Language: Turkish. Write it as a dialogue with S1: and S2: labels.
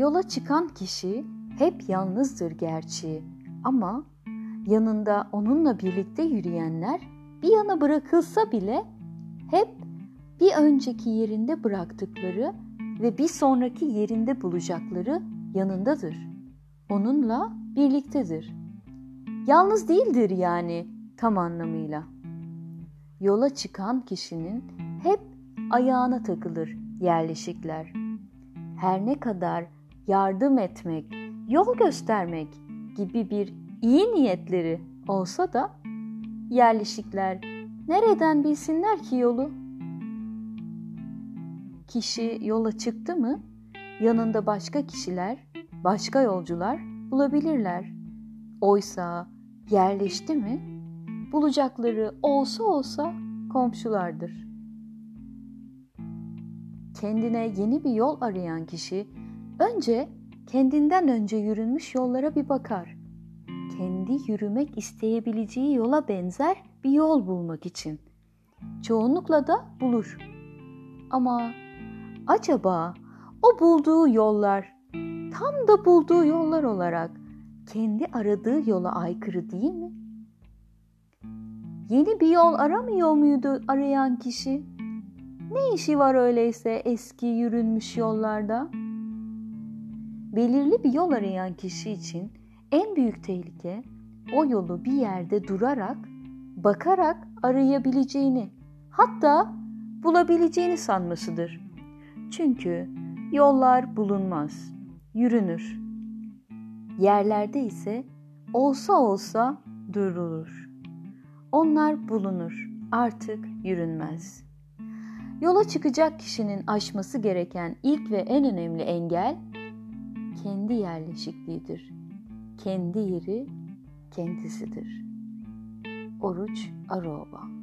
S1: Yola çıkan kişi hep yalnızdır gerçi ama yanında onunla birlikte yürüyenler bir yana bırakılsa bile hep bir önceki yerinde bıraktıkları ve bir sonraki yerinde bulacakları yanındadır. Onunla birliktedir. Yalnız değildir yani tam anlamıyla. Yola çıkan kişinin hep ayağına takılır yerleşikler. Her ne kadar yardım etmek, yol göstermek gibi bir iyi niyetleri olsa da yerleşikler nereden bilsinler ki yolu? Kişi yola çıktı mı yanında başka kişiler, başka yolcular bulabilirler. Oysa yerleşti mi bulacakları olsa olsa komşulardır. Kendine yeni bir yol arayan kişi önce kendinden önce yürünmüş yollara bir bakar. Kendi yürümek isteyebileceği yola benzer bir yol bulmak için. Çoğunlukla da bulur. Ama acaba o bulduğu yollar tam da bulduğu yollar olarak kendi aradığı yola aykırı değil mi? Yeni bir yol aramıyor muydu arayan kişi? Ne işi var öyleyse eski yürünmüş yollarda? Belirli bir yol arayan kişi için en büyük tehlike o yolu bir yerde durarak, bakarak arayabileceğini, hatta bulabileceğini sanmasıdır. Çünkü yollar bulunmaz, yürünür. Yerlerde ise olsa olsa durulur. Onlar bulunur, artık yürünmez. Yola çıkacak kişinin aşması gereken ilk ve en önemli engel kendi yerleşikliğidir. Kendi yeri kendisidir. Oruç Aroba